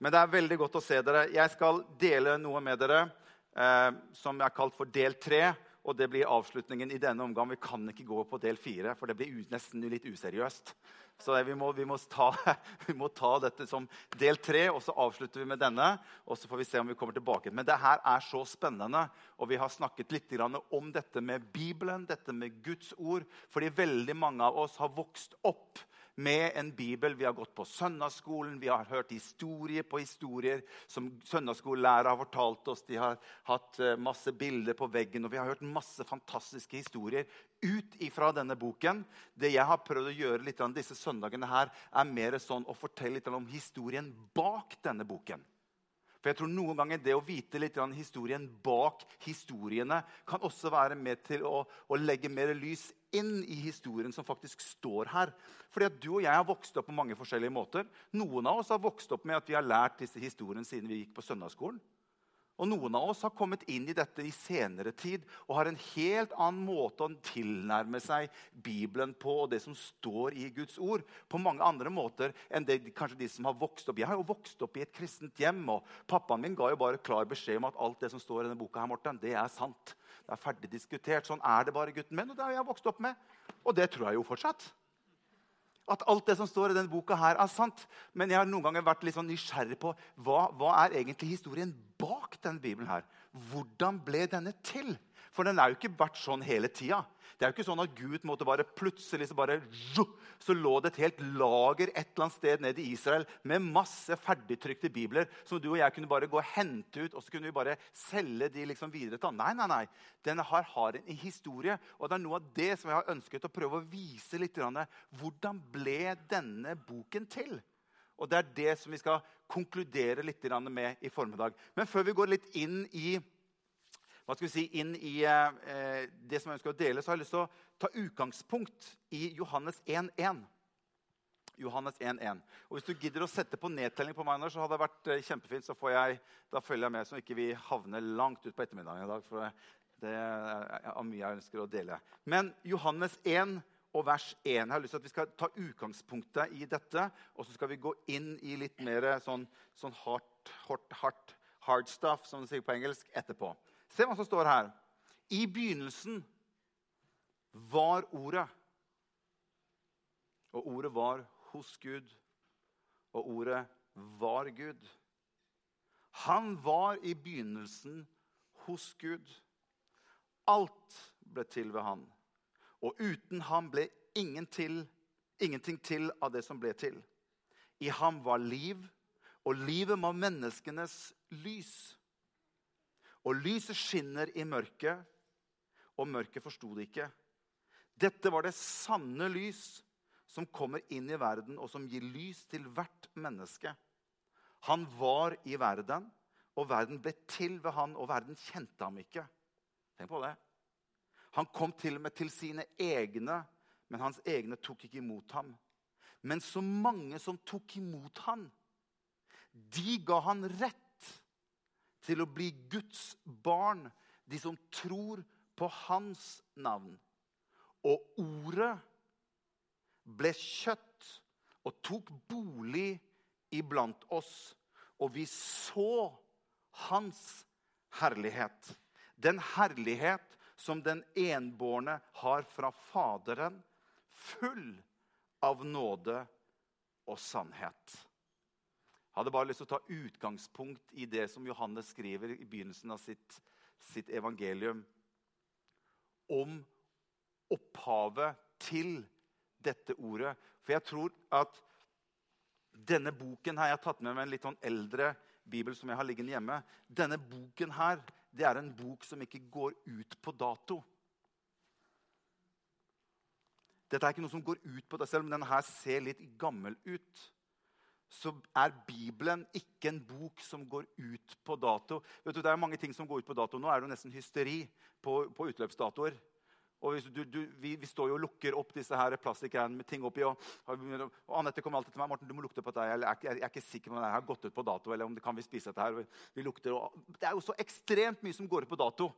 Men det er veldig godt å se dere. Jeg skal dele noe med dere eh, som er kalt for del tre. Og det blir avslutningen i denne omgang. Vi kan ikke gå på del fire, for det blir nesten litt useriøst. Så vi må, vi, må ta, vi må, ta, dette som del tre, og så avslutter vi med denne. Og så får vi se om vi kommer tilbake. Men det her er så spennende. Og vi har snakket litt om dette med Bibelen, dette med Guds ord. Fordi veldig mange av oss har vokst opp med en bibel. Vi har gått på søndagsskolen, vi har hørt historie på historier som søndagsskolelærere har fortalt oss. De har hatt eh, masse bilder på veggen, og vi har hørt masse fantastiske historier ut ifra denne boken. Det jeg har prøvd å gjøre litt av disse søndagene, her, er mer sånn å fortelle litt om historien bak denne boken. For jeg tror noen ganger Det å vite litt om historien bak historiene kan også være med til å, å legge mer lys inn i historien som faktisk står her. Fordi at Du og jeg har vokst opp på mange forskjellige måter. Noen av oss har vokst opp med at vi har lært disse historiene siden vi gikk på søndagsskolen. Og Noen av oss har kommet inn i dette i senere tid og har en helt annen måte å tilnærme seg Bibelen på og det som står i Guds ord, på mange andre måter enn det, kanskje de som har vokst opp. Jeg har jo vokst opp i et kristent hjem, og pappaen min ga jo bare klar beskjed om at alt det som står i denne boka, her, Morten, det er sant. Det er ferdig diskutert. Sånn er det bare, gutten min. Og det har jeg vokst opp med. Og det tror jeg jo fortsatt. At alt det som står i denne boka, her er sant. Men jeg har noen ganger vært litt sånn nysgjerrig på hva, hva er egentlig historien bak denne Bibelen. her. Hvordan ble denne til? For den har jo ikke vært sånn hele tida. Det er jo ikke sånn at Gud måtte bare plutselig så, bare, så lå det et helt lager et eller annet sted nede i Israel med masse ferdigtrykte bibler som du og jeg kunne bare gå og hente ut og så kunne vi bare selge de liksom videre til Nei, nei, nei. Den har, har en historie. Og det er noe av det som jeg har ønsket å prøve å vise litt. Hvordan ble denne boken til? Og Det er det som vi skal konkludere litt med i formiddag. Men før vi går litt inn i hva skal vi si, inn i eh, det som jeg ønsker å dele, så har jeg lyst til å ta utgangspunkt i Johannes 1.1. Johannes 1.1. Og Hvis du gidder å sette på nedtelling på meg så hadde det vært eh, kjempefint. så får jeg, Da følger jeg med, så ikke vi havner langt ut på ettermiddagen i dag. for det er mye jeg ønsker å dele. Men Johannes 1 og vers 1. Jeg har lyst til at Vi skal ta utgangspunktet i dette, og så skal vi gå inn i litt mer sånn, sånn hard, hard, hard stuff, som de sier på engelsk, etterpå. Se hva som står her. I begynnelsen var Ordet. Og ordet var hos Gud, og ordet var Gud. Han var i begynnelsen hos Gud. Alt ble til ved han. Og uten ham ble ingen til, ingenting til av det som ble til. I ham var liv, og livet var menneskenes lys. Og lyset skinner i mørket, og mørket forsto det ikke. Dette var det sanne lys som kommer inn i verden, og som gir lys til hvert menneske. Han var i verden, og verden ble til ved han, og verden kjente ham ikke. Tenk på det. Han kom til og med til sine egne, men hans egne tok ikke imot ham. Men så mange som tok imot ham, de ga han rett til å bli Guds barn, de som tror på hans navn. Og ordet ble kjøtt og tok bolig iblant oss, og vi så hans herlighet. Den herlighet som den enbårne har fra Faderen, full av nåde og sannhet hadde bare lyst til å ta utgangspunkt i det som Johannes skriver i begynnelsen av sitt, sitt evangelium. Om opphavet til dette ordet. For jeg tror at denne boken her, Jeg har tatt med meg en litt sånn eldre bibel som jeg har liggende hjemme. Denne boken her, det er en bok som ikke går ut på dato. Dette er ikke noe som går ut på det, selv om denne her ser litt gammel ut så er Bibelen ikke en bok som går ut på dato. Vet du, Det er mange ting som går ut på dato. Nå er det nesten hysteri på, på utløpsdatoer. Og du, du, vi, vi, står jo og lukker opp disse her plastikkgreiene med ting oppi. Og, og Anette kommer alltid til meg. Morten, du må lukte på dette. Jeg jeg, jeg er ikke sikker på om det har gått ut på dato. eller om det kan vi spise dette her. Vi lukter, og, det er jo så ekstremt mye som går ut på dato.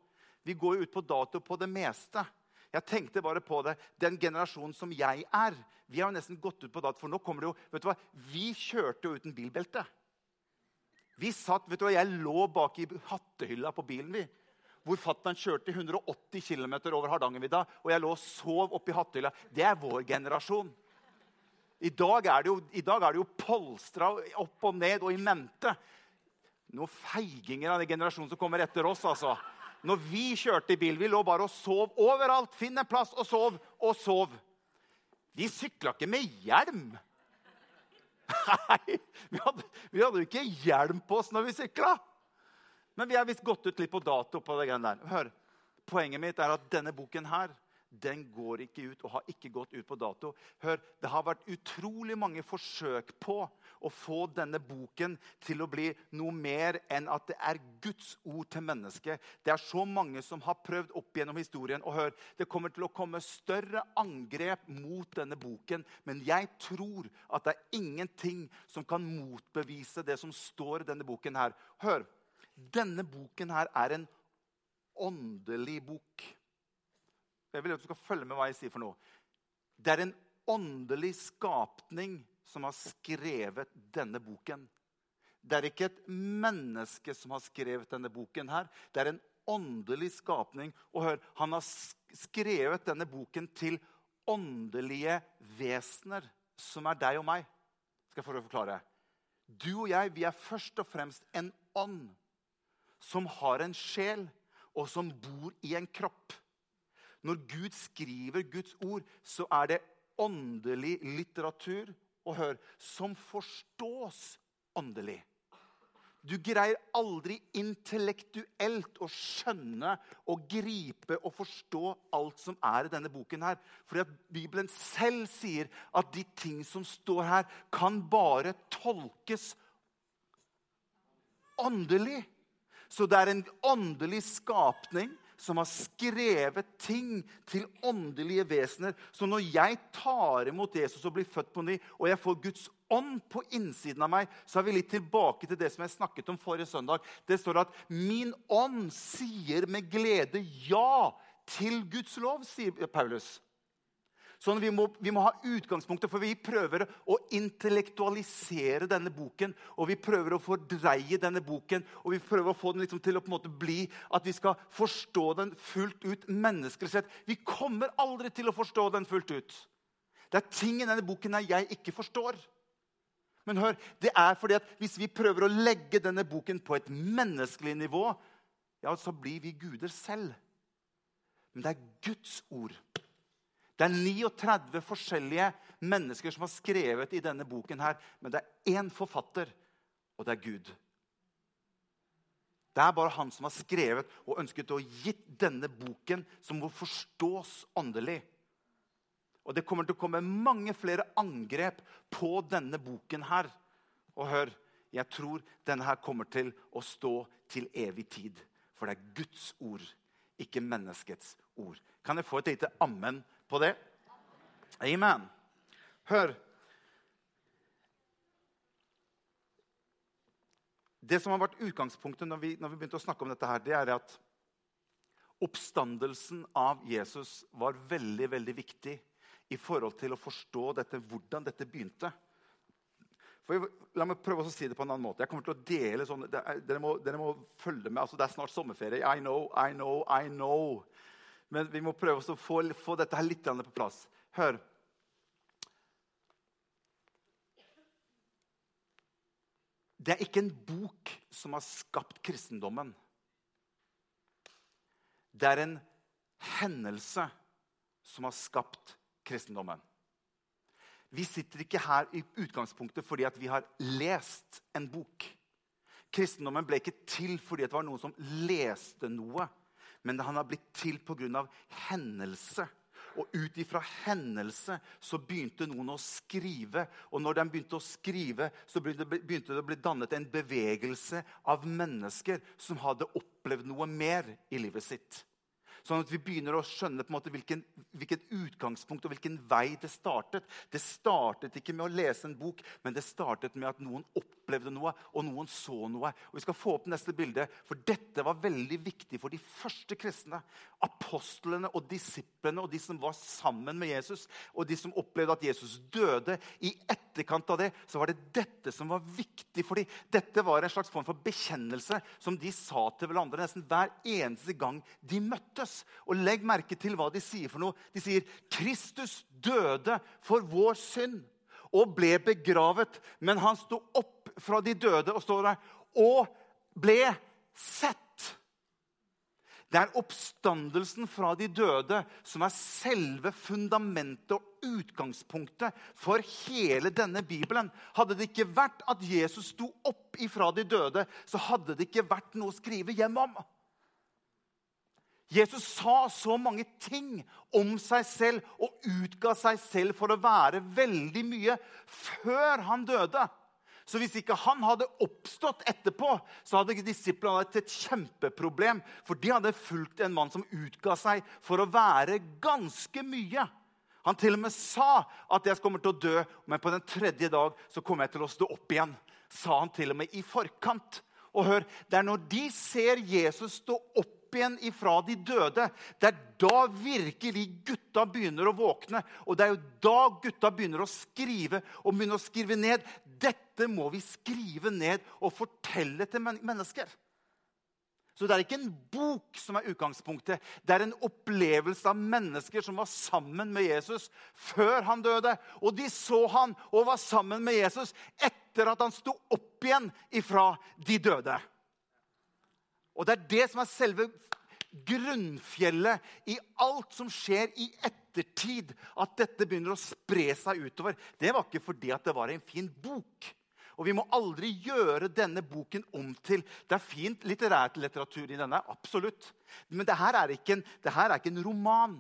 Vi går jo ut på dato på det meste. Jeg tenkte bare på det. Den generasjonen som jeg er, vi har jo nesten gått ut på dato. For nå kommer det jo vet du hva, Vi kjørte jo uten bilbelte. Vi satt, vet du hva, Jeg lå bak i hattehylla på bilen. vi. Hvor fatter'n kjørte 180 km over Hardangervidda, og jeg lå og sov oppi hattehylla. Det er vår generasjon. I dag er det jo, er det jo polstra opp og ned og i mente. Noen feiginger av den generasjonen som kommer etter oss. altså. Når vi kjørte i bil, vi lå bare og sov overalt. Finn en plass og sov og sov. Vi sykla ikke med hjelm. Nei, vi hadde, vi hadde jo ikke hjelm på oss når vi sykla. Men vi har visst gått ut litt på dato. på det greiene der. Hør, Poenget mitt er at denne boken her, den går ikke ut og har ikke gått ut på dato. Hør, Det har vært utrolig mange forsøk på å få denne boken til å bli noe mer enn at det er Guds ord til mennesket. Det er så mange som har prøvd opp gjennom historien. Og hør, Det kommer til å komme større angrep mot denne boken. Men jeg tror at det er ingenting som kan motbevise det som står i denne boken her. Hør, denne boken her er en åndelig bok. Jeg vil at du skal følge med hva jeg sier for noe. Det er en åndelig skapning som har skrevet denne boken. Det er ikke et menneske som har skrevet denne boken. her. Det er en åndelig skapning. Og hør, Han har skrevet denne boken til åndelige vesener, som er deg og meg. Skal jeg få forklare. Du og jeg vi er først og fremst en ånd som har en sjel, og som bor i en kropp. Når Gud skriver Guds ord, så er det åndelig litteratur og hør, som forstås åndelig. Du greier aldri intellektuelt å skjønne og gripe og forstå alt som er i denne boken. her. Fordi at Bibelen selv sier at de ting som står her, kan bare tolkes åndelig. Så det er en åndelig skapning som har skrevet ting til åndelige vesener. Så når jeg tar imot Jesus og blir født på ny, og jeg får Guds ånd på innsiden av meg, så er vi litt tilbake til det som jeg snakket om forrige søndag. Det står at 'min ånd sier med glede ja til Guds lov', sier Paulus. Sånn vi må, vi må ha utgangspunktet, for vi prøver å intellektualisere denne boken. Og vi prøver å fordreie denne boken, og vi prøver å få den liksom til å på en måte bli at vi skal forstå den fullt ut menneskelig sett. Vi kommer aldri til å forstå den fullt ut. Det er ting i denne boken jeg ikke forstår. Men hør, det er fordi at hvis vi prøver å legge denne boken på et menneskelig nivå, ja, så blir vi guder selv. Men det er Guds ord det er 39 forskjellige mennesker som har skrevet i denne boken. her, Men det er én forfatter, og det er Gud. Det er bare han som har skrevet og ønsket å gitt denne boken, som må forstås åndelig. Og det kommer til å komme mange flere angrep på denne boken her. Og hør, jeg tror denne her kommer til å stå til evig tid. For det er Guds ord, ikke menneskets ord. Kan jeg få et lite ammen på det? Amen. Hør. Det som har vært utgangspunktet når vi, når vi, begynte å snakke om dette, her, det er at oppstandelsen av Jesus var veldig veldig viktig i forhold til å forstå dette, hvordan dette begynte. For la meg prøve å si det på en annen måte. Jeg kommer til å dele sånn, dere, må, dere må følge med. altså Det er snart sommerferie. I know, I know, I know. Men vi må prøve å få, få dette her litt på plass. Hør. Det er ikke en bok som har skapt kristendommen. Det er en hendelse som har skapt kristendommen. Vi sitter ikke her i utgangspunktet fordi vi har lest en bok. Kristendommen ble ikke til fordi det var noen som leste noe men han har blitt til pga. hendelse. Og ut ifra hendelse så begynte noen å skrive. Og når de begynte å skrive, så begynte det å bli dannet en bevegelse av mennesker som hadde opplevd noe mer i livet sitt. Sånn at vi begynner å skjønne på en måte hvilken, hvilket utgangspunkt og hvilken vei det startet. Det startet ikke med å lese en bok, men det startet med at noen opplevde noe, og noen så noe. Og Vi skal få opp neste bilde, for dette var veldig viktig for de første kristne. Apostlene og disiplene og de som var sammen med Jesus, og de som opplevde at Jesus døde. I etterkant av det så var det dette som var viktig for dem. Dette var en slags form for bekjennelse som de sa til hverandre nesten hver eneste gang de møttes. Og legg merke til hva de sier for noe. De sier 'Kristus døde for vår synd' og ble begravet. Men han sto opp fra de døde og står der, og ble sett. Det er oppstandelsen fra de døde som er selve fundamentet og utgangspunktet for hele denne Bibelen. Hadde det ikke vært at Jesus sto opp ifra de døde, så hadde det ikke vært noe å skrive hjem om. Jesus sa så mange ting om seg selv og utga seg selv for å være veldig mye før han døde. Så hvis ikke han hadde oppstått etterpå, så hadde disiplene hatt et kjempeproblem. For de hadde fulgt en mann som utga seg for å være ganske mye. Han til og med sa at 'jeg kommer til å dø, men på den tredje dag så kommer jeg til å stå opp igjen'. Sa han til og med i forkant. Og hør, Det er når de ser Jesus stå opp igjen ifra de døde, det er da virkelig gutta begynner å våkne. Og det er jo da gutta begynner å skrive og begynner å skrive ned. Dette må vi skrive ned og fortelle til mennesker. Så det er ikke en bok som er utgangspunktet. Det er en opplevelse av mennesker som var sammen med Jesus før han døde. Og de så han og var sammen med Jesus etter at han sto opp igjen ifra de døde. Og det er det som er selve grunnfjellet i alt som skjer i ettertid. At dette begynner å spre seg utover. Det var ikke fordi at det var en fin bok. Og vi må aldri gjøre denne boken om til Det er fint litterært litteratur i denne, absolutt. Men det her er ikke en, er ikke en roman.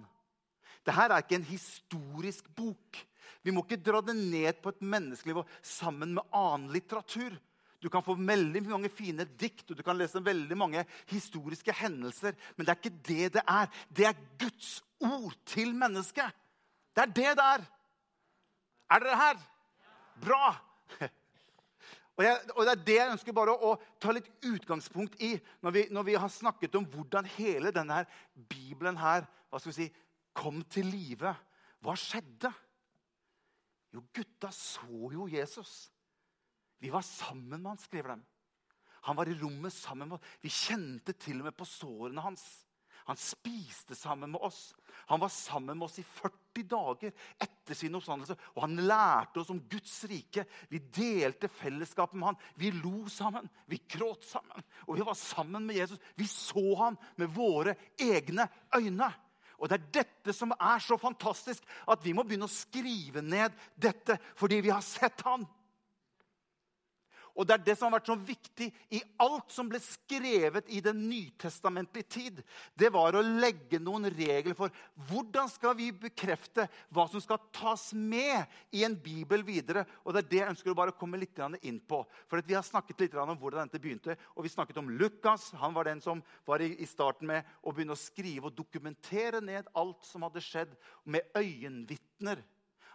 Det her er ikke en historisk bok. Vi må ikke dra det ned på et menneskenivå sammen med annen litteratur. Du kan få veldig mange fine dikt og du kan lese veldig mange historiske hendelser. Men det er ikke det det er. Det er Guds ord til mennesket. Det er det det er. Er dere her? Bra! Og, jeg, og, Det er det jeg ønsker bare å, å ta litt utgangspunkt i når vi, når vi, har snakket om hvordan hele denne Bibelen her, hva skal vi si, kom til live. Hva skjedde? Jo, gutta så jo Jesus. Vi var sammen med han, skriver de. Han var i rommet sammen med oss. Vi kjente til og med på sårene hans. Han spiste sammen med oss. Han var sammen med oss i 40 dager etter sin oppstandelse. Og han lærte oss om Guds rike. Vi delte fellesskapet med han. Vi lo sammen, vi gråt sammen. Og vi var sammen med Jesus. Vi så han med våre egne øyne. Og Det er dette som er så fantastisk, at vi må begynne å skrive ned dette fordi vi har sett han. Og det er det som har vært så viktig i alt som ble skrevet i den nytestamentlige tid. Det var å legge noen regler for hvordan skal vi bekrefte hva som skal tas med i en bibel videre. Og det er det jeg ønsker å bare komme litt inn på. For Vi har snakket litt om hvordan dette begynte. Og vi snakket om Lukas. Han var den som var i starten med å begynne å skrive og dokumentere ned alt som hadde skjedd, med øyenvitner.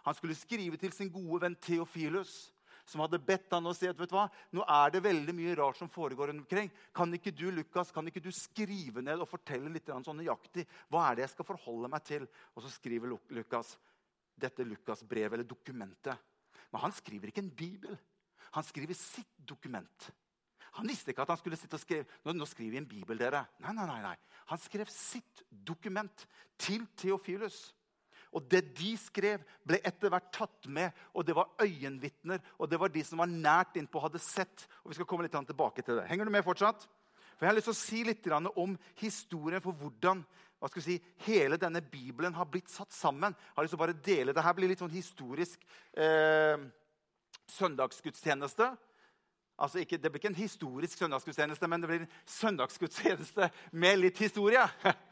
Han skulle skrive til sin gode venn Theofilus som hadde bedt han å si at vet du hva, nå er det veldig mye rart som foregår rundt omkring. Kan ikke du Lukas, kan ikke du skrive ned og fortelle litt sånn nøyaktig hva er det jeg skal forholde meg til? Og så skriver Lukas dette Lukas-brevet, eller dokumentet. Men han skriver ikke en bibel. Han skriver sitt dokument. Han visste ikke at han skulle sitte og skrive nå, nå skriver vi en bibel. dere. Nei, nei, nei, nei. Han skrev sitt dokument til Theofilus. Og det de skrev, ble etter hvert tatt med, og det var øyenvitner. Og det var de som var nært innpå, hadde sett. Og vi skal komme litt tilbake til det. Henger du med fortsatt? For Jeg har lyst til å si litt om historien for hvordan hva skal vi si, hele denne Bibelen har blitt satt sammen. Jeg har lyst til å bare dele. Det her blir litt sånn historisk eh, søndagsgudstjeneste. Altså ikke, det blir ikke en historisk søndagsgudstjeneste, men det blir en søndagsgudstjeneste med litt historie.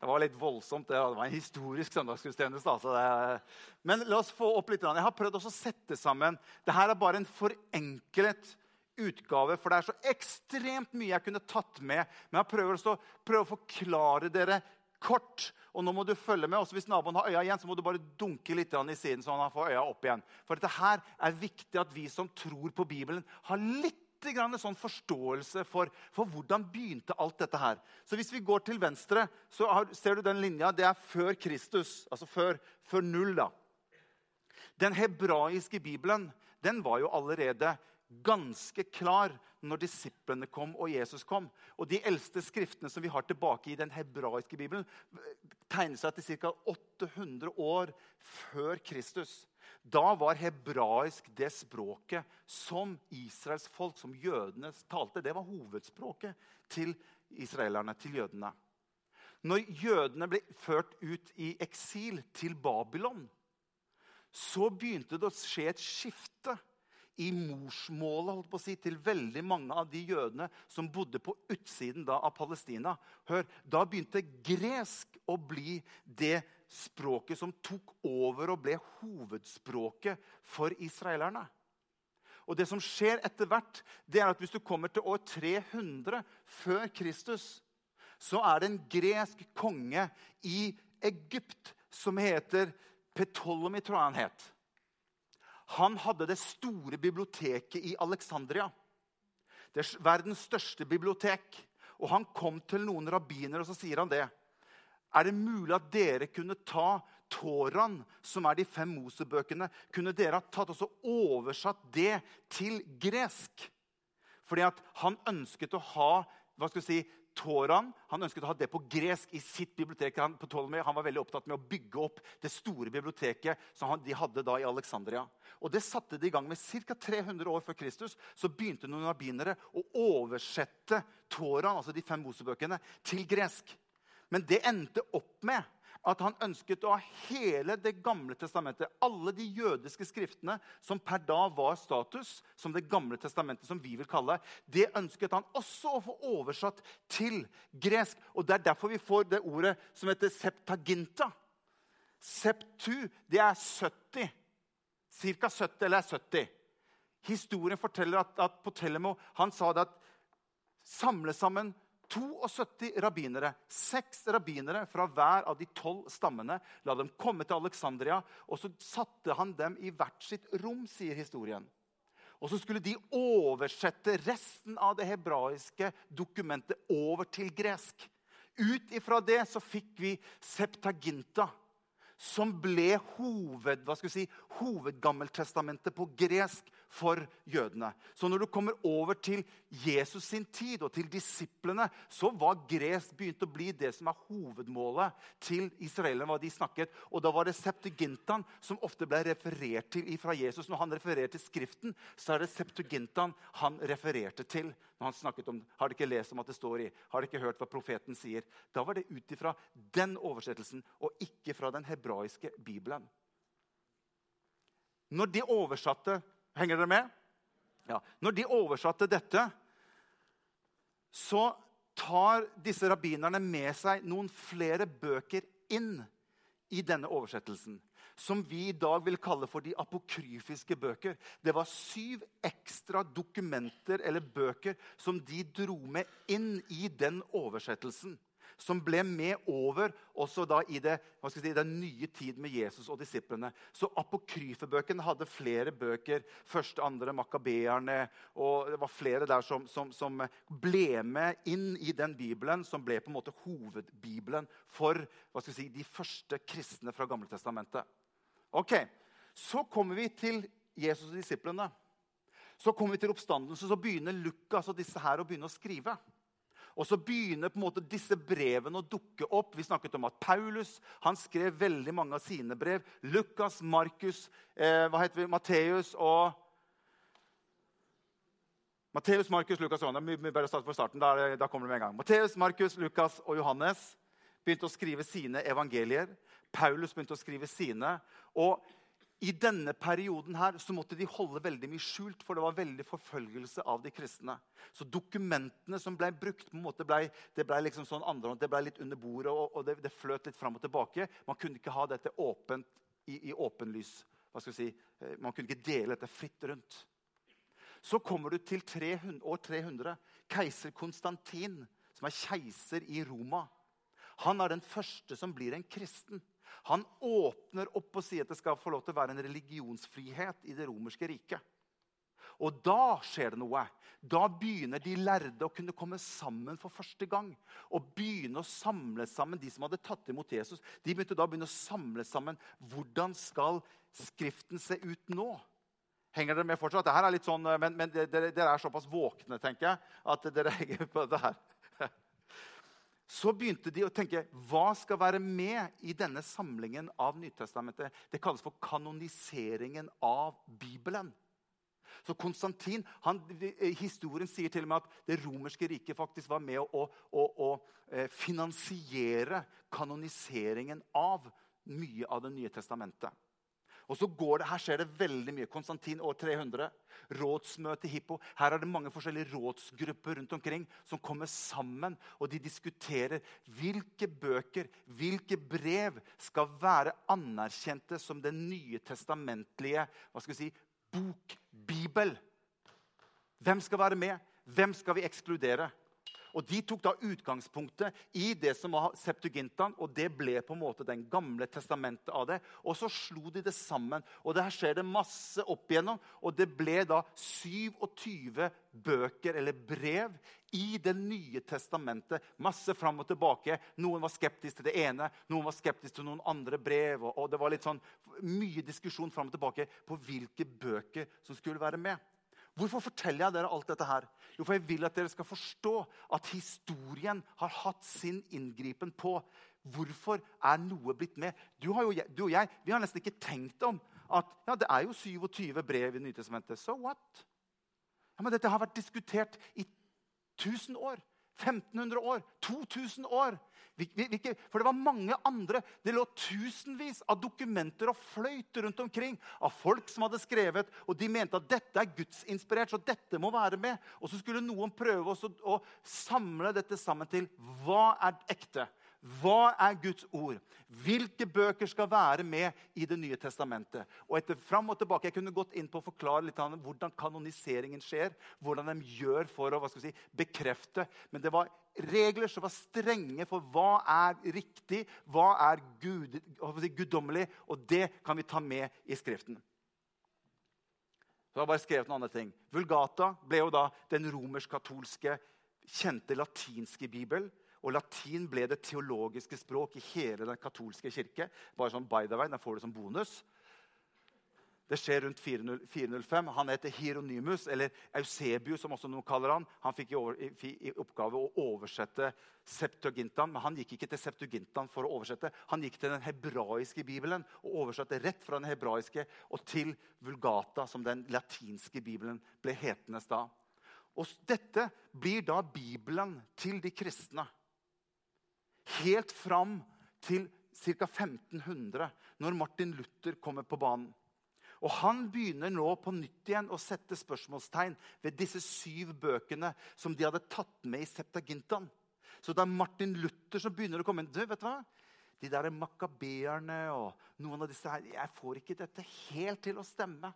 Det var litt voldsomt. Det, var en historisk søndagsgudstjeneste. Altså Men la oss få opp litt. Jeg har prøvd å sette sammen Dette er bare en forenklet utgave, for det er så ekstremt mye jeg kunne tatt med. Men jeg prøver å, prøve å forklare dere kort. Og nå må du følge med. Også hvis naboen har øya igjen, så må du bare dunke litt i siden. at han får øya opp igjen. For dette her er viktig at vi som tror på Bibelen, har litt sånn forståelse for, for, hvordan begynte alt dette her. Så Hvis vi går til venstre, så har, ser du den linja. Det er før Kristus. Altså før, før null. da. Den hebraiske bibelen den var jo allerede ganske klar når disiplene kom og Jesus kom. Og De eldste skriftene som vi har tilbake i den hebraiske bibelen, tegner seg til ca. 800 år før Kristus. Da var hebraisk det språket som Israels folk, som jødene, talte. Det var hovedspråket til israelerne, til jødene. Når jødene ble ført ut i eksil til Babylon, så begynte det å skje et skifte i morsmålet holdt på å si, til veldig mange av de jødene som bodde på utsiden da, av Palestina. Hør, Da begynte gresk å bli det språket som tok over og ble hovedspråket for israelerne. Og det som skjer etter hvert, det er at hvis du kommer til år 300 før Kristus, så er det en gresk konge i Egypt som heter Ptolemy, tror jeg han het. Han hadde det store biblioteket i Alexandria. Det er verdens største bibliotek. Og Han kom til noen rabbinere og så sier han det. Er det mulig at dere kunne ta Toraen, som er de fem Mosebøkene, kunne dere ha tatt og oversatt det til gresk? Fordi at han ønsket å ha hva skal vi si, Toran han ønsket å ha det på gresk i sitt bibliotek. Han, på Ptolemy, han var veldig opptatt med å bygge opp det store biblioteket som han, de hadde da i Alexandria. Og Det satte de i gang med ca. 300 år før Kristus. Så begynte noen rabbinere å oversette Toran, altså de fem Mosebøkene, til gresk. Men det endte opp med at han ønsket å ha hele Det gamle testamentet, alle de jødiske skriftene som per da var status som Det gamle testamentet, som vi vil kalle, det ønsket han også å få oversatt til gresk. Og Det er derfor vi får det ordet som heter septaginta. Septu, det er 70. Ca. 70 eller 70. Historien forteller at, at Potelemo han sa det at samle sammen 72 rabbinere, seks rabbinere fra hver av de tolv stammene. La dem komme til Alexandria, og så satte han dem i hvert sitt rom, sier historien. Og så skulle de oversette resten av det hebraiske dokumentet over til gresk. Ut ifra det så fikk vi Septaginta, som ble hoved, hva skal vi si, hovedgammeltestamentet på gresk for jødene. Så når du kommer over til Jesus sin tid og til disiplene, så var gresk begynt å bli det som er hovedmålet til israelerne. hva de snakket. Og da var det Septugintan som ofte ble referert til fra Jesus. Når han refererte til Skriften, så er det Septugintan han refererte til. når han snakket om, Har dere ikke lest om at det står i? Har dere ikke hørt hva profeten sier? Da var det ut ifra den oversettelsen og ikke fra den hebraiske bibelen. Når de oversatte Henger dere med? Ja. Når de oversatte dette, så tar disse rabbinerne med seg noen flere bøker inn i denne oversettelsen. Som vi i dag vil kalle for de apokryfiske bøker. Det var syv ekstra dokumenter eller bøker som de dro med inn i den oversettelsen som ble med over også da i det, si, den nye tid med Jesus og disiplene. Så apokryfebøkene hadde flere bøker. Første, andre, makabeerne. og Det var flere der som, som, som, ble med inn i den bibelen, som ble på en måte hovedbibelen for si, de første kristne fra Gamle Testamentet. Ok, Så kommer vi til Jesus og disiplene. Så kommer vi til oppstandelsen, så begynner Lukas og disse her å begynne å skrive. Og så begynner på en måte disse brevene å dukke opp. Vi snakket om at Paulus han skrev veldig mange av sine brev. Lukas, Markus, eh, hva heter vi, Matteus og Matteus, Markus, Lukas og Johannes. Vi bare starte på starten. Da, da kommer det med en gang. Matteus, Markus, Lukas og Johannes begynte å skrive sine evangelier. Paulus begynte å skrive sine. Og i denne perioden her så måtte de holde veldig mye skjult, for det var veldig forfølgelse av de kristne. Så dokumentene som ble brukt, på en måte ble, det ble liksom sånn andre, det ble litt under bordet, og, og det, det, fløt litt fram og tilbake. Man kunne ikke ha dette åpent i, i åpenlys. Hva skal si? Eh, man kunne ikke dele dette fritt rundt. Så kommer du til 300, år 300. Keiser Konstantin, som er keiser i Roma. Han er den første som blir en kristen. Han åpner opp og sier at det skal få lov til å være en religionsfrihet i det romerske riket. Og da skjer det noe. Da begynner de lærde å kunne komme sammen for første gang. Og begynne å samle sammen de som hadde tatt imot Jesus. De begynte da å begynne å samle sammen. Hvordan skal Skriften se ut nå? Henger dere med fortsatt? Dette er litt sånn, Men, men dere, dere, er såpass våkne tenker jeg, at dere henger på dette her. Så begynte de å tenke hva skal være med i denne samlingen av Nytestamentet. Det kalles for kanoniseringen av Bibelen. Så Konstantin, han, eh, Historien sier til og med at det romerske riket faktisk var med å, å, å, å eh, finansiere kanoniseringen av mye av Det nye testamentet. Og så går det, Her skjer det veldig mye. Konstantin år 300. Rådsmøte i Hippo. Her er det mange forskjellige rådsgrupper rundt omkring som kommer sammen. Og de diskuterer hvilke bøker, hvilke brev skal være anerkjente som det nye testamentlige hva skal vi si, bok, Bibel. Hvem skal være med? Hvem skal vi ekskludere? Og De tok da utgangspunktet i det som var Septugintaen, og det ble på en måte den gamle testamentet av det. Og så slo de det sammen. og Der skjer det masse opp igjennom. Og det ble da 27 bøker eller brev i Det nye testamentet. Masse fram og tilbake. Noen var skeptisk til det ene, noen var skeptisk til noen andre brev. Og, det var litt sånn mye diskusjon fram og tilbake på hvilke bøker som skulle være med. Hvorfor forteller jeg dere alt dette her? Jo, for jeg vil at dere skal forstå at historien har hatt sin inngripen på hvorfor er noe blitt med. Du, jo, du, og jeg vi har nesten ikke tenkt om at ja, det er jo 27 brev i Nytestamentet. So what? Ja, men Dette har vært diskutert i 1000 år. 1500 år, 2000 år. For det var mange andre. Det lå tusenvis av dokumenter og fløyt rundt omkring av folk som hadde skrevet, og de mente at dette er gudsinspirert, så dette må være med. Og så skulle noen prøve å samle dette sammen til hva er ekte. Hva er Guds ord? Hvilke bøker skal være med i Det nye testamentet? Og etter fram og tilbake, Jeg kunne gått inn på å forklare litt om hvordan kanoniseringen skjer. Hvordan de gjør for å hva skal vi si, bekrefte. Men det var regler som var strenge for hva er riktig, hva er gud, guddommelig. Og det kan vi ta med i Skriften. Så jeg har bare skrevet noen andre ting. Vulgata ble jo da den romersk-katolske, kjente latinske bibel og latin ble det teologiske språk i hele den katolske kirke. Bare sånn by the way, Den får du som bonus. Det skjer rundt 405. Han heter Hieronymus, eller Eusebius, som også noen kaller han. Han fikk i, oppgave å oversette Septuagintan, men han gikk ikke til Septuagintan for å oversette. Han gikk til den hebraiske bibelen og oversatte rett fra den hebraiske og til Vulgata, som den latinske bibelen ble hetende da. Og dette blir da Bibelen til de kristne helt fram til ca. 1500, når Martin Luther kommer på banen. Og Han begynner nå på nytt igjen å sette spørsmålstegn ved disse syv bøkene som de hadde tatt med i Septagintan. Så det er Martin Luther som begynner å komme inn. Du, vet du hva? De der makabeerne og noen av disse her, Jeg får ikke dette helt til å stemme.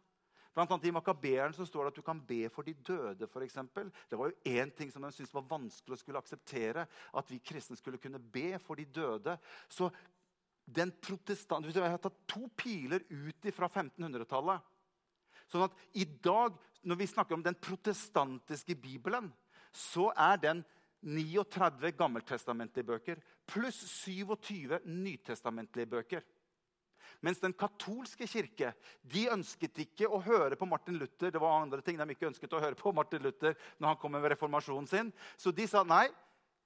Blant annet I Makabeeren så står det at du kan be for de døde. For eksempel. det var jo én ting som de syntes var vanskelig å skulle akseptere. At vi kristne skulle kunne be for de døde. Så den protestant... Jeg har tatt to piler ut fra 1500-tallet. Sånn at i dag, når vi snakker om den protestantiske bibelen, så er den 39 gammeltestamentlige bøker pluss 27 nytestamentlige bøker. Mens den katolske kirke de ønsket ikke å høre på Martin Luther. Det var andre ting de ikke ønsket å høre på Martin Luther når han kom med reformasjonen sin. Så de sa nei.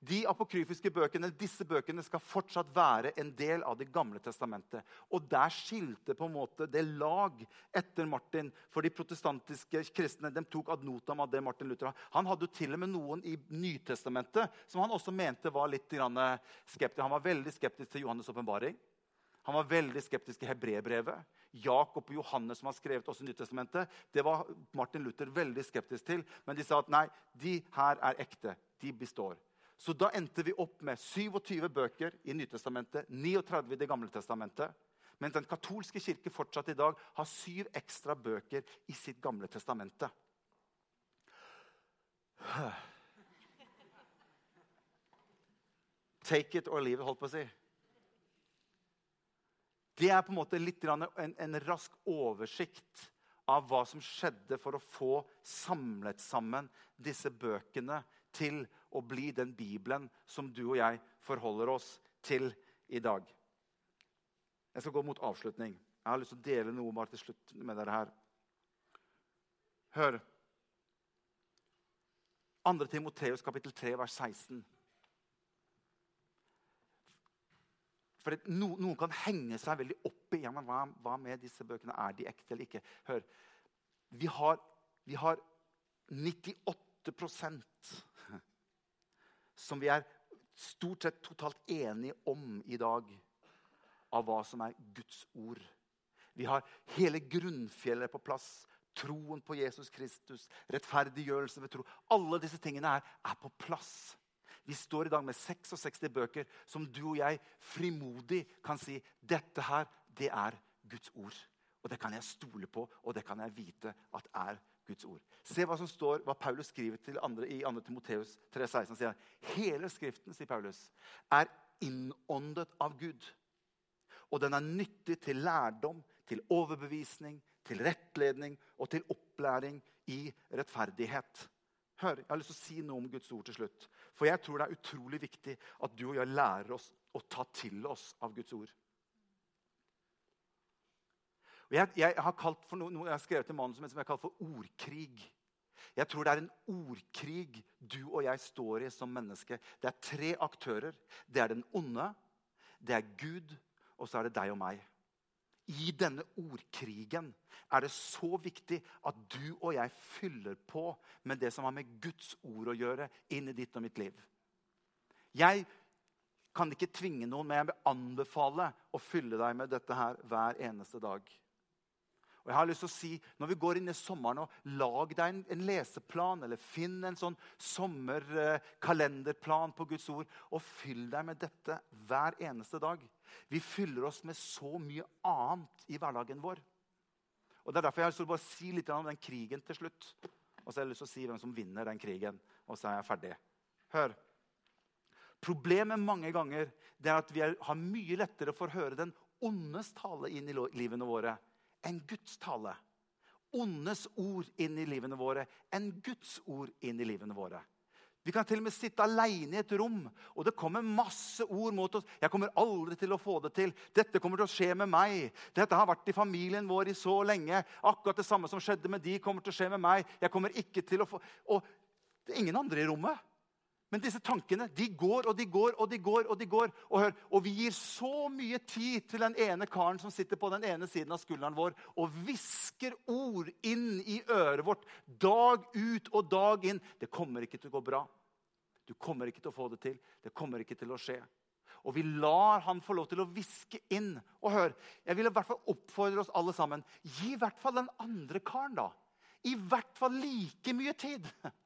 De apokryfiske bøkene, disse bøkene skal fortsatt være en del av Det gamle testamentet. Og der skilte på en måte det lag etter Martin. For de protestantiske kristne de tok ad notam av det Martin Luther hadde. Han hadde jo til og med noen i Nytestamentet som han også mente var litt skeptisk. Han var veldig skeptisk til Johannes' åpenbaring. Han var veldig skeptisk i hebreerbrevet. Jakob og Johannes, som har skrevet også Nyttestamentet, det var Martin Luther veldig skeptisk til. Men de sa at nei, de her er ekte. De består. Så da endte vi opp med 27 bøker i Nytestamentet, 39 i Det gamle testamentet. Mens den katolske kirke fortsatt i dag har syv ekstra bøker i sitt gamle testamente. Take it or leave it, holdt på å si. Det er på en måte litt en, en rask oversikt av hva som skjedde for å få samlet sammen disse bøkene til å bli den Bibelen som du og jeg forholder oss til i dag. Jeg skal gå mot avslutning. Jeg har lyst til å dele noe bare til slutt med dere her. Hør. 2. Timoteus kapittel 3, vers 16. For no, Noen kan henge seg veldig opp i hva, hva, med disse bøkene. Er de ekte eller ikke? Hør. Vi har, vi har 98% som vi er stort sett totalt enige om i dag, av hva som er Guds ord. Vi har hele grunnfjellet på plass. Troen på Jesus Kristus, rettferdiggjørelse ved tro. Alle disse tingene er, er på plass. Vi står i dag med 66 bøker som du og jeg frimodig kan si dette her, det er Guds ord. Og det kan jeg stole på, og det kan jeg vite at er Guds ord. Se hva som står, hva Paulus skriver til andre, i 2. Timoteus 3,16. sier Hele Skriften sier Paulus, er innåndet av Gud. Og den er nyttig til lærdom, til overbevisning, til rettledning og til opplæring i rettferdighet. Hør, Jeg har lyst til å si noe om Guds ord til slutt. For jeg tror det er utrolig viktig at du og jeg lærer oss å ta til oss av Guds ord. Og jeg, jeg, har noe, jeg har skrevet en manus som jeg har kalt for ordkrig. Jeg tror det er en ordkrig du og jeg står i som menneske. Det er tre aktører. Det er den onde, det er Gud, og så er det deg og meg. I denne ordkrigen er det så viktig at du og jeg fyller på med det som har med Guds ord å gjøre, inn i ditt og mitt liv. Jeg kan ikke tvinge noen, men jeg vil anbefale å fylle deg med dette her hver eneste dag. Og jeg har lyst til å si, Når vi går inn i sommeren, og lag deg en, en leseplan, eller finn en sånn sommerkalenderplan på Guds ord, og fyll deg med dette hver eneste dag. Vi fyller oss med så mye annet i hverdagen vår. Og Det er derfor jeg har bare si litt om den krigen til slutt. Og så har jeg lyst til å si hvem som vinner den krigen. Og så er jeg ferdig. Hør. Problemet mange ganger det er at vi har mye lettere for å høre den ondes tale inn i livene våre enn Guds tale. Ondes ord inn i livene våre enn Guds ord inn i livene våre. Vi kan til og med sitte alene i et rom, og det kommer masse ord mot oss. 'Jeg kommer aldri til å få det til. Dette kommer til å skje med meg.' 'Dette har vært i familien vår i så lenge.' 'Akkurat det samme som skjedde med de, kommer til å skje med meg.' 'Jeg kommer ikke til å få...' Og det er ingen andre i rommet. Men disse tankene de går og de går og de går. Og de går. Og, hør, og vi gir så mye tid til den ene karen som sitter på den ene siden av skulderen vår og hvisker ord inn i øret vårt dag ut og dag inn. Det kommer ikke til å gå bra. Du kommer ikke til å få det til. Det kommer ikke til å skje. Og vi lar han få lov til å hviske inn. Og hør, jeg vil i hvert fall oppfordre oss alle sammen. Gi i hvert fall den andre karen da. I hvert fall like mye tid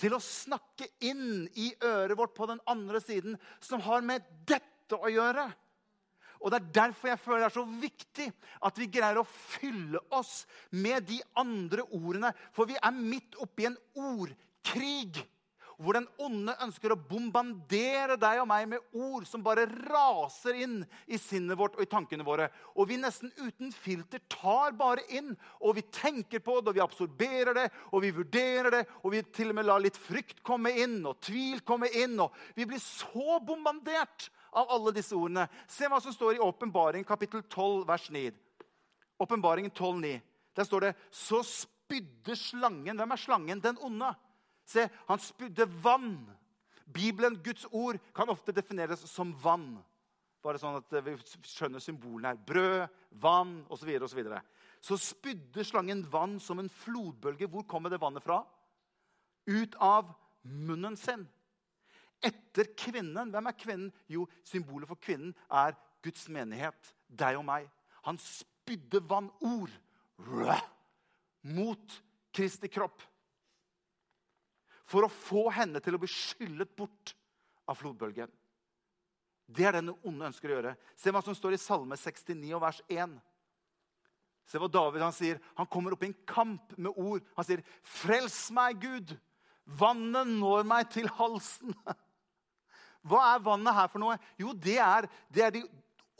til å snakke inn i øret vårt på den andre siden, som har med dette å gjøre. Og Det er derfor jeg føler det er så viktig at vi greier å fylle oss med de andre ordene. For vi er midt oppi en ordkrig hvor den onde ønsker å bombardere deg og meg med ord som bare raser inn i sinnet vårt og i tankene våre. Og vi nesten uten filter tar bare inn, og vi tenker på det, og vi absorberer det, og vi vurderer det, og vi til og med lar litt frykt komme inn, og tvil komme inn. og Vi blir så bombardert av alle disse ordene. Se hva som står i Åpenbaring kapittel 12, vers 9. Åpenbaringen 12, 9. Der står det Så spydde slangen Hvem er slangen? Den onde Se, han spydde vann. Bibelen, Guds ord, kan ofte defineres som vann. Bare sånn at vi skjønner symbolene her. Brød, vann osv. Så, videre, så, så spydde slangen vann som en flodbølge. Hvor kommer det vannet fra? Ut av munnen sin. Etter kvinnen. Hvem er kvinnen? Jo, symbolet for kvinnen er Guds menighet. Deg og meg. Han spydde vann, ord, mot Kristi kropp for å få henne til å bli skyllet bort av flodbølgen. Det er det den onde ønsker å gjøre. Se hva som står i Salme 69 og vers 1. Se hva David han sier. Han kommer opp i en kamp med ord. Han sier, 'Frels meg, Gud! Vannet når meg til halsen.' Hva er vannet her for noe? Jo, det er, det er de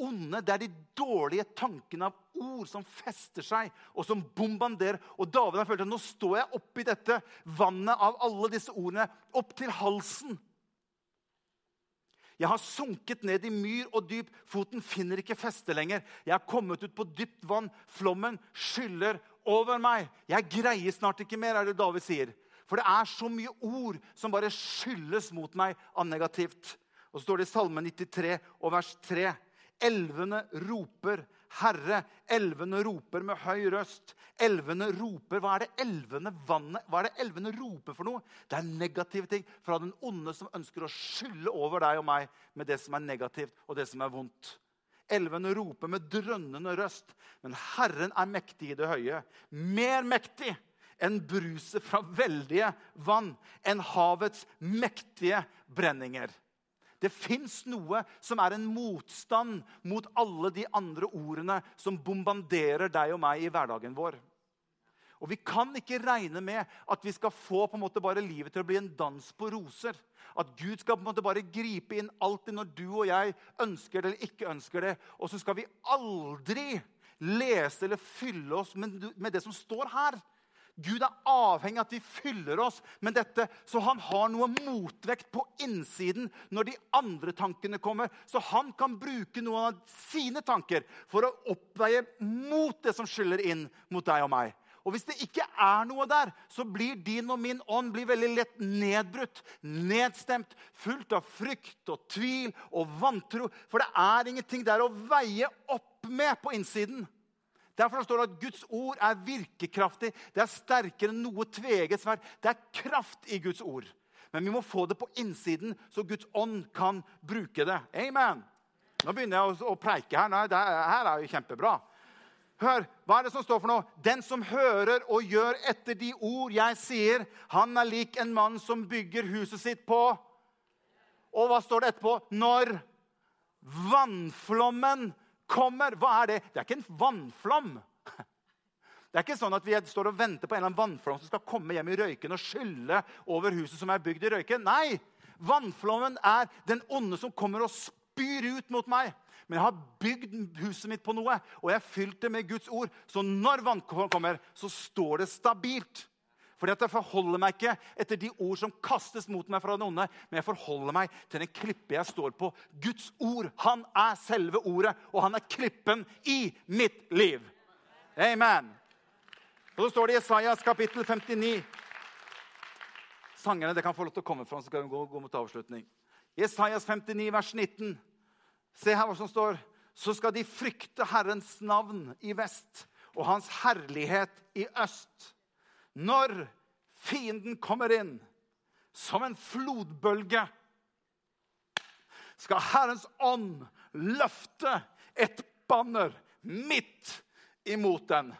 onde, det er de dårlige tankene av ord som fester seg, og som bombarderer. Og David har følt at nå står jeg oppi dette vannet av alle disse ordene, opp til halsen. Jeg har sunket ned i myr og dyp, foten finner ikke feste lenger. Jeg har kommet ut på dypt vann, flommen skyller over meg. Jeg greier snart ikke mer, er det David sier. For det er så mye ord som bare skylles mot meg av negativt. Og så står det i Salme 93 og vers 3. Elvene roper, Herre. Elvene roper med høy røst. Elvene roper. Hva er det elvene vannet, hva er det elvene roper for noe? Det er negative ting fra den onde som ønsker å skylle over deg og meg med det som er negativt og det som er vondt. Elvene roper med drønnende røst, men Herren er mektig i det høye. Mer mektig enn bruset fra veldige vann, enn havets mektige brenninger. Det fins noe som er en motstand mot alle de andre ordene som bombanderer deg og meg i hverdagen vår. Og Vi kan ikke regne med at vi skal få på en måte bare livet til å bli en dans på roser. At Gud skal på en måte bare gripe inn alltid når du og jeg ønsker det eller ikke ønsker det. Og så skal vi aldri lese eller fylle oss med, det som står her. Gud er avhengig av at vi fyller oss med dette, så han har noe motvekt på innsiden når de andre tankene kommer. Så han kan bruke noen av sine tanker for å oppveie mot det som skyller inn mot deg og meg. Og Hvis det ikke er noe der, så blir din og min ånd veldig lett nedbrutt, nedstemt, fullt av frykt og tvil og vantro. For det er ingenting der å veie opp med på innsiden. Derfor står det at Guds ord er virkekraftig. Det er sterkere enn noe tveget sverd. Det er kraft i Guds ord. Men vi må få det på innsiden, så Guds ånd kan bruke det. Amen. Nå begynner jeg å, preike her. Nei, det her er jo kjempebra. Hør, hva er det som står for noe? Den som hører og gjør etter de ord jeg sier, han er lik en mann som bygger huset sitt på Og hva står det etterpå? Når vannflommen kommer. Hva er det? Det er ikke en vannflom. Det er ikke sånn at vi står og venter på en eller annen vannflom som skal komme hjem i røyken og skylle over huset som er bygd i røyken. Nei! Vannflommen er den onde som kommer og spyr ut mot meg. Men jeg har bygd huset mitt på noe, og jeg har fylt det med Guds ord. Så når vannflommen kommer, så står det stabilt. Fordi at Jeg forholder meg ikke etter de ord som kastes mot meg fra den onde, men jeg forholder meg til den klippe jeg står på. Guds ord. Han er selve ordet, og han er klippen i mitt liv. Amen. Og Så står det i Isaias kapittel 59. Sangerne det kan få lov til å komme fram, så skal vi gå, gå mot avslutning. Isaias 59, vers 19. Se her hva som står. Så skal de frykte Herrens navn i vest og hans herlighet i øst. Når fienden kommer inn som en flodbølge, skal Herrens ånd løfte et banner midt imot den.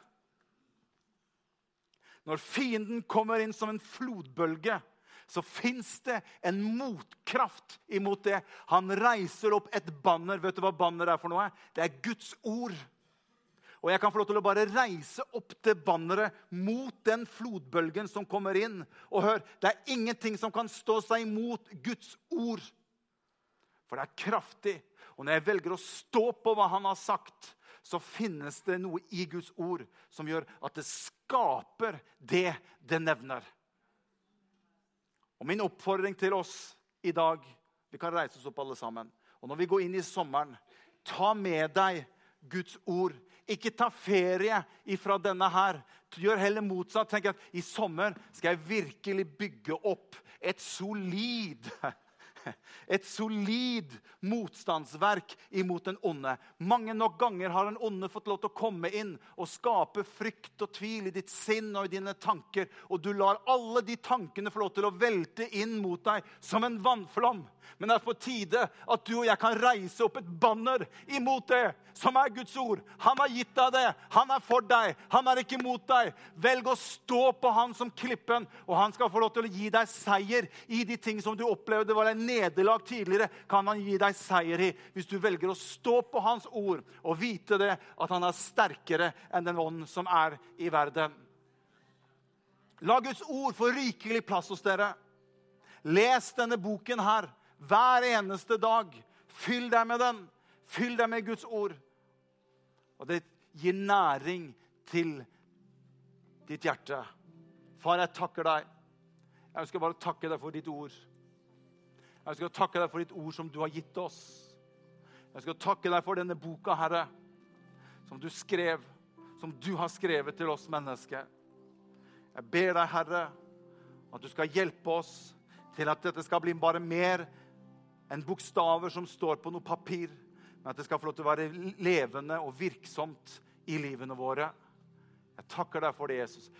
Når fienden kommer inn som en flodbølge, så fins det en motkraft imot det. Han reiser opp et banner. Vet du hva banner er for noe? Det er Guds ord. Og jeg kan få lov til å bare reise opp til banneret mot den flodbølgen som kommer inn. Og hør, det er ingenting som kan stå seg imot Guds ord. For det er kraftig. Og når jeg velger å stå på hva han har sagt, så finnes det noe i Guds ord som gjør at det skaper det det nevner. Og min oppfordring til oss i dag Vi kan reise oss opp alle sammen. Og når vi går inn i sommeren, ta med deg Guds ord ikke ta ferie ifra denne her. Gjør heller motsatt. Tenk at i sommer skal jeg virkelig bygge opp et solid et solid motstandsverk imot den onde. Mange nok ganger har den onde fått lov til å komme inn og skape frykt og tvil i ditt sinn og i dine tanker. Og du lar alle de tankene få lov til å velte inn mot deg som en vannflom. Men det er på tide at du og jeg kan reise opp et banner imot det som er Guds ord. Han har gitt deg det. Han er for deg. Han er ikke mot deg. Velg å stå på han som klippen, og han skal få lov til å gi deg seier i de ting som du opplevde var et nederlag tidligere, kan han gi deg seier i hvis du velger å stå på hans ord og vite det at han er sterkere enn den ånd som er i verden. La Guds ord få rikelig plass hos dere. Les denne boken her hver eneste dag. Fyll deg med den. Fyll deg med Guds ord. Og det gir næring til ditt hjerte. Far, jeg takker deg. Jeg ønsker bare å takke deg for ditt ord. Jeg ønsker å takke deg for ditt ord som du har gitt oss. Jeg ønsker å takke deg for denne boka, Herre, som du skrev, som du har skrevet til oss mennesker. Jeg ber deg, Herre, at du skal hjelpe oss til at dette skal bli bare mer enn bokstaver som står på noe papir, men at det skal få lov til å være levende og virksomt i livene våre. Jeg takker deg for det, Jesus.